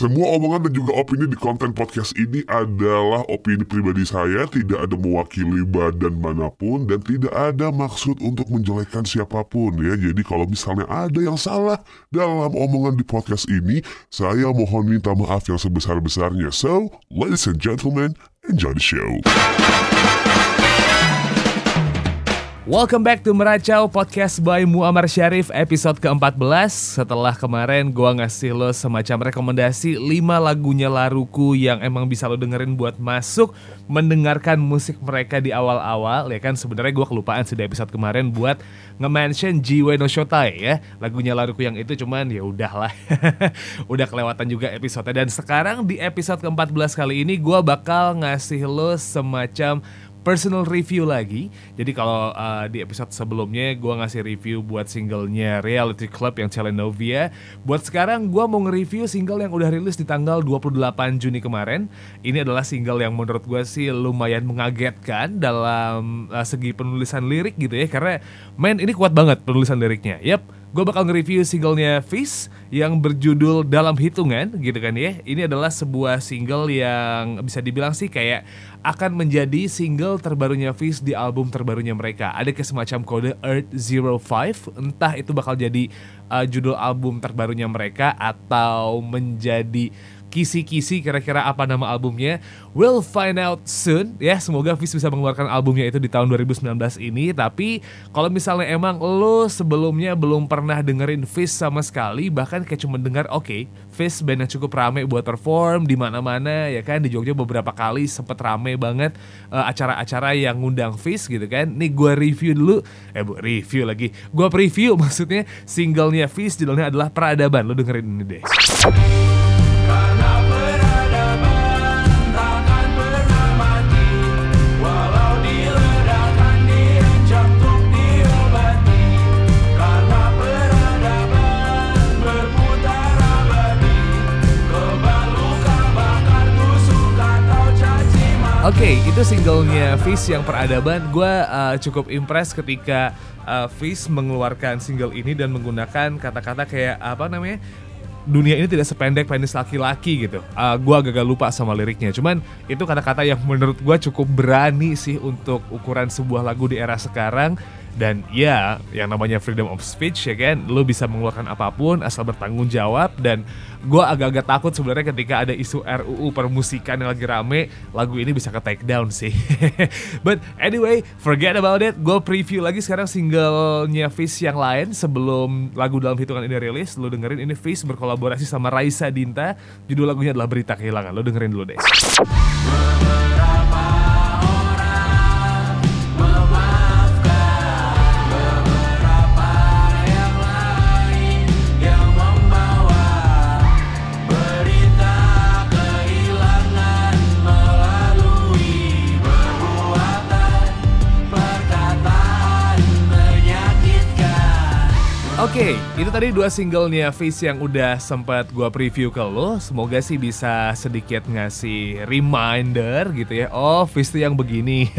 Semua omongan dan juga opini di konten podcast ini adalah opini pribadi saya, tidak ada mewakili badan mana pun dan tidak ada maksud untuk menjelekkan siapa pun ya. Jadi kalau misalnya ada yang salah dalam omongan di podcast ini, saya mohon minta maaf yang sebesar-besarnya. So, ladies and gentlemen, enjoy the show. Welcome back to Meracau Podcast by Muammar Syarif episode ke-14 Setelah kemarin gua ngasih lo semacam rekomendasi 5 lagunya Laruku yang emang bisa lo dengerin buat masuk Mendengarkan musik mereka di awal-awal Ya kan? Sebenarnya gua kelupaan di episode kemarin buat nge-mention Jiwe no Shotai ya. Lagunya Laruku yang itu cuman ya udahlah Udah kelewatan juga episode Dan sekarang di episode ke-14 kali ini gua bakal ngasih lo semacam personal review lagi. Jadi kalau uh, di episode sebelumnya gue ngasih review buat singlenya Reality Club yang Telenovia. Buat sekarang gue mau nge-review single yang udah rilis di tanggal 28 Juni kemarin. Ini adalah single yang menurut gue sih lumayan mengagetkan dalam uh, segi penulisan lirik gitu ya. Karena men ini kuat banget penulisan liriknya. Yap, gue bakal nge-review singlenya Fish yang berjudul Dalam Hitungan gitu kan ya. Ini adalah sebuah single yang bisa dibilang sih kayak akan menjadi single terbarunya Fish di album terbarunya mereka. Ada kayak semacam kode Earth Zero Five, entah itu bakal jadi uh, judul album terbarunya mereka atau menjadi kisi-kisi kira-kira apa nama albumnya. We'll find out soon ya. Semoga Fish bisa mengeluarkan albumnya itu di tahun 2019 ini. Tapi kalau misalnya emang lo sebelumnya belum pernah dengerin Fish sama sekali Bahkan kayak cuma dengar oke okay, Fish band yang cukup rame buat perform di mana mana ya kan? Di Jogja beberapa kali sempet rame banget uh, acara-acara yang ngundang Fish gitu kan. Nih gue review dulu. Eh bu review lagi. Gue preview maksudnya singlenya Fish judulnya adalah Peradaban. Lo dengerin ini deh singlenya Fish yang peradaban. Gue uh, cukup impress ketika uh, Fish mengeluarkan single ini dan menggunakan kata-kata kayak apa namanya? Dunia ini tidak sependek penis laki-laki gitu. Uh, gue agak-agak lupa sama liriknya. Cuman itu kata-kata yang menurut gue cukup berani sih untuk ukuran sebuah lagu di era sekarang dan ya yang namanya freedom of speech ya kan? Lo bisa mengeluarkan apa pun asal bertanggung jawab. Dan gue agak-agak takut sebenarnya ketika ada isu RUU permusikan yang lagi rame lagu ini bisa ke take down sih. But anyway forget about it. Gue preview lagi sekarang singlenya Fish yang lain sebelum lagu dalam hitungan ini rilis. Lo dengerin ini Fish berkolaborasi sama Raisa Dinta. Judul lagunya adalah Berita Kehilangan. Lo dengerin dulu deh Oke, okay, itu tadi dua singlenya Face yang udah sempat gua preview ke lo. Semoga sih bisa sedikit ngasih reminder gitu ya. Oh, Face tuh yang begini.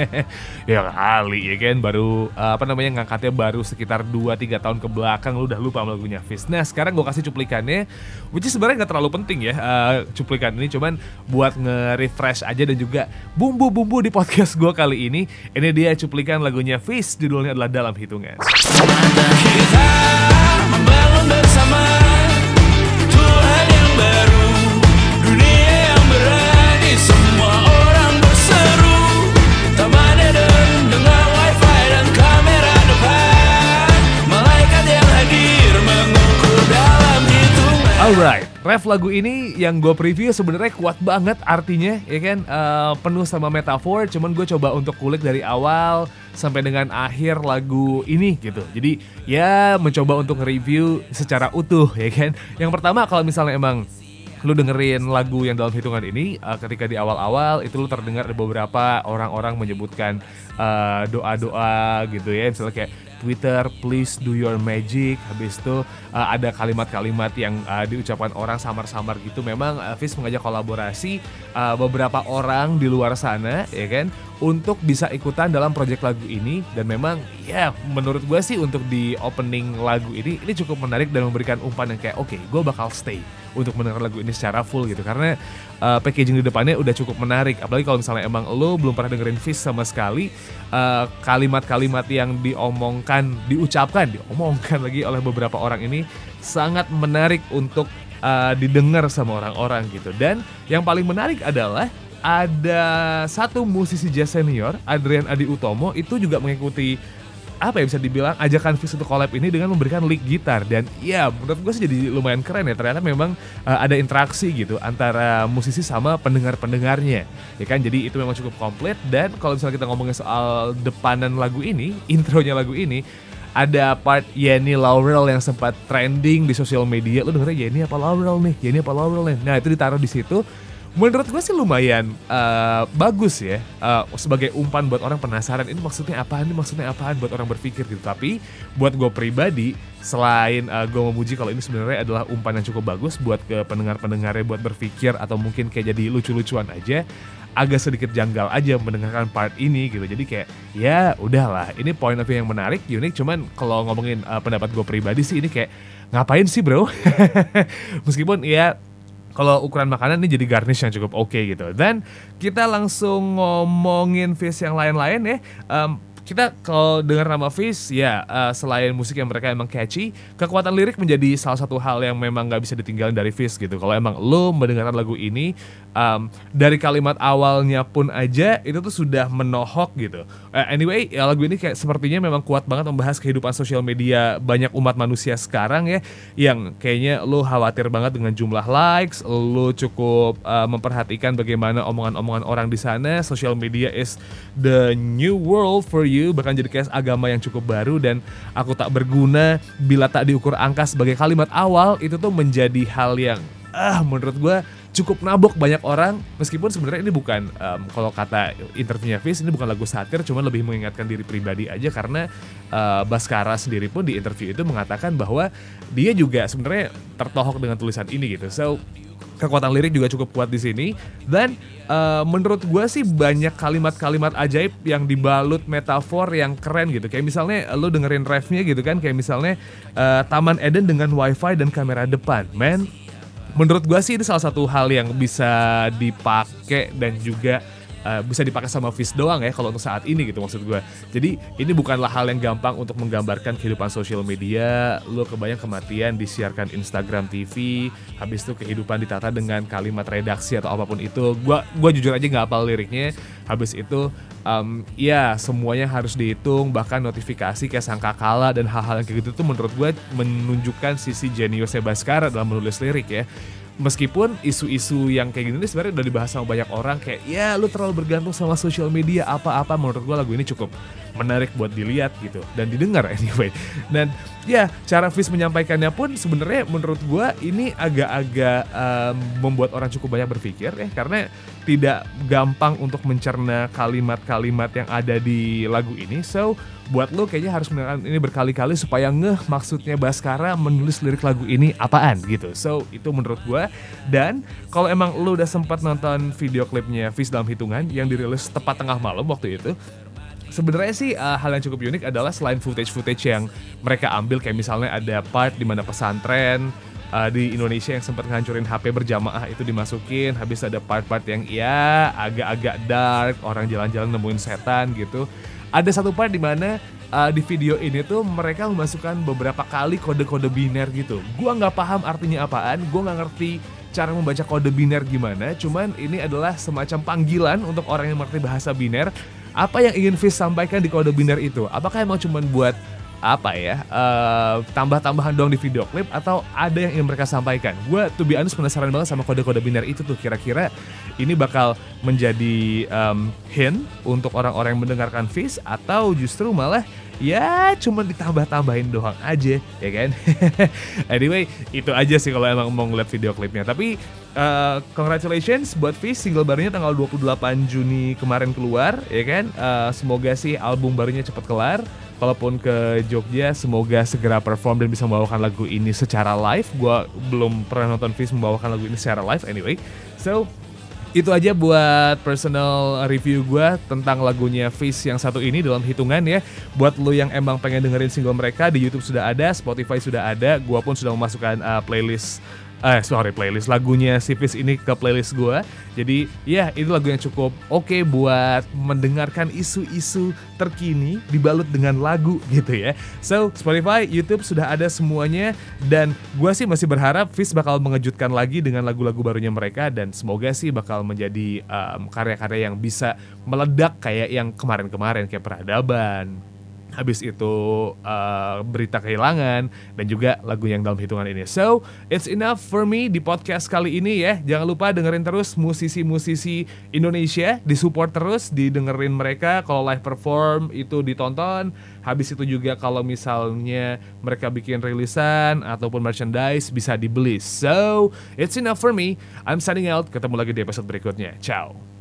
ya kali ya kan baru apa namanya ngangkatnya baru sekitar 2-3 tahun ke belakang lu udah lupa lagunya Face. Nah, sekarang gua kasih cuplikannya which is sebenarnya nggak terlalu penting ya uh, cuplikan ini cuman buat nge-refresh aja dan juga bumbu-bumbu di podcast gua kali ini. Ini dia cuplikan lagunya Face judulnya adalah Dalam Hitungan. Kita Alright Ref lagu ini yang gue preview sebenarnya kuat banget artinya ya kan? Uh, penuh sama metafor cuman gue coba untuk kulik dari awal sampai dengan akhir lagu ini gitu. Jadi ya mencoba untuk nge-review secara utuh ya kan? Yang pertama kalau misalnya emang lu dengerin lagu yang dalam hitungan ini uh, ketika di awal-awal itu lu terdengar beberapa orang-orang menyebutkan doa-doa uh, gitu ya. Misalnya kayak Twitter, please do your magic. Habis itu uh, ada kalimat-kalimat yang uh, diucapkan orang samar-samar gitu. Memang uh, Fis mengajak kolaborasi uh, beberapa orang di luar sana, ya kan, untuk bisa ikutan dalam proyek lagu ini. Dan memang, ya, menurut gue sih untuk di opening lagu ini, ini cukup menarik dan memberikan umpan yang kayak, oke, okay, gue bakal stay untuk mendengar lagu ini secara full gitu. Karena uh, packaging di depannya udah cukup menarik. Apalagi kalau misalnya emang lo belum pernah dengerin Fish sama sekali uh, kalimat-kalimat yang diomongkan diucapkan diomongkan lagi oleh beberapa orang ini sangat menarik untuk uh, didengar sama orang-orang gitu. Dan yang paling menarik adalah ada satu musisi jazz senior, Adrian Adi Utomo, itu juga mengikuti apa ya bisa dibilang ajakan Fis untuk collab ini dengan memberikan lead gitar dan ya menurut gue sih jadi lumayan keren ya ternyata memang uh, ada interaksi gitu antara musisi sama pendengar-pendengarnya ya kan jadi itu memang cukup komplit dan kalau misalnya kita ngomongin soal depanan lagu ini intronya lagu ini ada part Yenny Laurel yang sempat trending di sosial media. Lu dengernya Yenny apa Laurel nih? Yenny apa Laurel nih? Nah itu ditaruh di situ menurut gue sih lumayan uh, bagus ya uh, sebagai umpan buat orang penasaran ini maksudnya apaan ini maksudnya apaan buat orang berpikir gitu. Tapi buat gue pribadi selain uh, gue memuji kalau ini sebenarnya adalah umpan yang cukup bagus buat ke pendengar-pendengarnya buat berpikir atau mungkin kayak jadi lucu-lucuan aja agak sedikit janggal aja mendengarkan part ini gitu. Jadi kayak ya udahlah ini point of view yang menarik unik cuman kalau ngomongin uh, pendapat gue pribadi sih ini kayak ngapain sih bro? Meskipun ya kalau ukuran makanan ini jadi garnish yang cukup oke okay gitu. Dan kita langsung ngomongin fish yang lain-lain ya. Um, kita kalau dengar nama Fish ya uh, selain musik yang mereka emang catchy, kekuatan lirik menjadi salah satu hal yang memang nggak bisa ditinggalin dari Fish gitu. Kalau emang lo mendengarkan lagu ini um, dari kalimat awalnya pun aja itu tuh sudah menohok gitu. Uh, anyway, ya lagu ini kayak sepertinya memang kuat banget membahas kehidupan sosial media banyak umat manusia sekarang ya, yang kayaknya lo khawatir banget dengan jumlah likes, lo cukup uh, memperhatikan bagaimana omongan-omongan orang di sana. Social media is the new world for you bahkan jadi kayak agama yang cukup baru dan aku tak berguna bila tak diukur angka sebagai kalimat awal itu tuh menjadi hal yang ah menurut gue cukup nabok banyak orang. Meskipun sebenarnya ini bukan um, kalau kata interviewnya Fizz ini bukan lagu satir cuma lebih mengingatkan diri pribadi aja karena uh, Baskara sendiri pun di interview itu mengatakan bahwa dia juga sebenarnya tertohok dengan tulisan ini gitu. So kekuatan lirik juga cukup kuat di sini. Dan uh, menurut gue sih banyak kalimat-kalimat ajaib yang dibalut metafor yang keren gitu. Kayak misalnya lo dengerin refnya gitu kan kayak misalnya uh, Taman Eden dengan wifi dan kamera depan. Man menurut gue sih ini salah satu hal yang bisa dipakai dan juga uh, bisa dipakai sama Fish doang ya kalau untuk saat ini gitu maksud gue. Jadi ini bukanlah hal yang gampang untuk menggambarkan kehidupan sosial media. Lo kebayang kematian disiarkan Instagram TV, habis itu kehidupan ditata dengan kalimat redaksi atau apa pun itu. Gua gua jujur aja nggak hafal liriknya. Habis itu um, ya semuanya harus dihitung bahkan notifikasi kayak sangka kala dan hal-hal yang kayak gitu tuh menurut gue menunjukkan sisi jeniusnya Baskara dalam menulis lirik ya meskipun isu-isu yang kayak gini sebenarnya udah dibahas sama banyak orang kayak ya lu terlalu bergantung sama sosial media apa-apa menurut gue lagu ini cukup menarik buat dilihat gitu dan didengar anyway dan ya cara Fizz menyampaikannya pun sebenarnya menurut gue ini agak-agak um, membuat orang cukup banyak berpikir ya karena tidak gampang untuk mencerna kalimat-kalimat yang ada di lagu ini so buat lo kayaknya harus mendengarkan ini berkali-kali supaya ngeh maksudnya Baskara menulis lirik lagu ini apaan gitu. So itu menurut gue. Dan kalau emang lo udah sempat nonton video klipnya Fish dalam hitungan yang dirilis tepat tengah malam waktu itu, sebenarnya sih uh, hal yang cukup unik adalah selain footage-footage yang mereka ambil kayak misalnya ada part di mana pesantren uh, di Indonesia yang sempat ngancurin HP berjamaah itu dimasukin habis ada part-part yang ya agak-agak dark orang jalan-jalan nemuin setan gitu ada satu part di mana uh, di video ini tuh mereka memasukkan beberapa kali kode-kode biner gitu. Gua nggak paham artinya apaan, gua nggak ngerti cara membaca kode biner gimana. Cuman ini adalah semacam panggilan untuk orang yang mengerti bahasa biner. Apa yang ingin Fish sampaikan di kode biner itu? Apakah emang cuman buat apa ya uh, tambah-tambahan doang di video klip atau ada yang ingin mereka sampaikan? Gue tuh be honest penasaran banget sama kode-kode biner itu tuh kira-kira ini bakal menjadi um, hint untuk orang-orang yang mendengarkan Fish atau justru malah ya cuma ditambah-tambahin doang aja ya kan anyway itu aja sih kalau emang mau ngeliat video klipnya tapi uh, congratulations buat Fish single barunya tanggal 28 Juni kemarin keluar ya kan uh, semoga sih album barunya cepat kelar kalaupun ke Jogja semoga segera perform dan bisa membawakan lagu ini secara live. Gua belum pernah nonton Fizz membawakan lagu ini secara live anyway. So itu aja buat personal review gue tentang lagunya Fizz yang satu ini dalam hitungan ya. Buat lo yang emang pengen dengerin single mereka di YouTube sudah ada, Spotify sudah ada, gue pun sudah memasukkan uh, playlist eh sorry playlist lagunya si Fis ini ke playlist gue. Jadi ya itu lagu yang cukup oke buat mendengarkan isu-isu terkini dibalut dengan lagu gitu ya. So Spotify, YouTube sudah ada semuanya dan gue sih masih berharap Fis bakal mengejutkan lagi dengan lagu-lagu barunya mereka dan semoga sih bakal menjadi um, karya-karya yang bisa meledak kayak yang kemarin-kemarin kayak peradaban, habis itu uh, berita kehilangan dan juga lagu yang dalam hitungan ini. So, it's enough for me di podcast kali ini ya. Jangan lupa dengerin terus musisi-musisi Indonesia, disupport terus, didengerin mereka kalau live perform itu ditonton. Habis itu juga kalau misalnya mereka bikin rilisan ataupun merchandise bisa dibeli. So, it's enough for me. I'm signing out. Ketemu lagi di episode berikutnya. Ciao.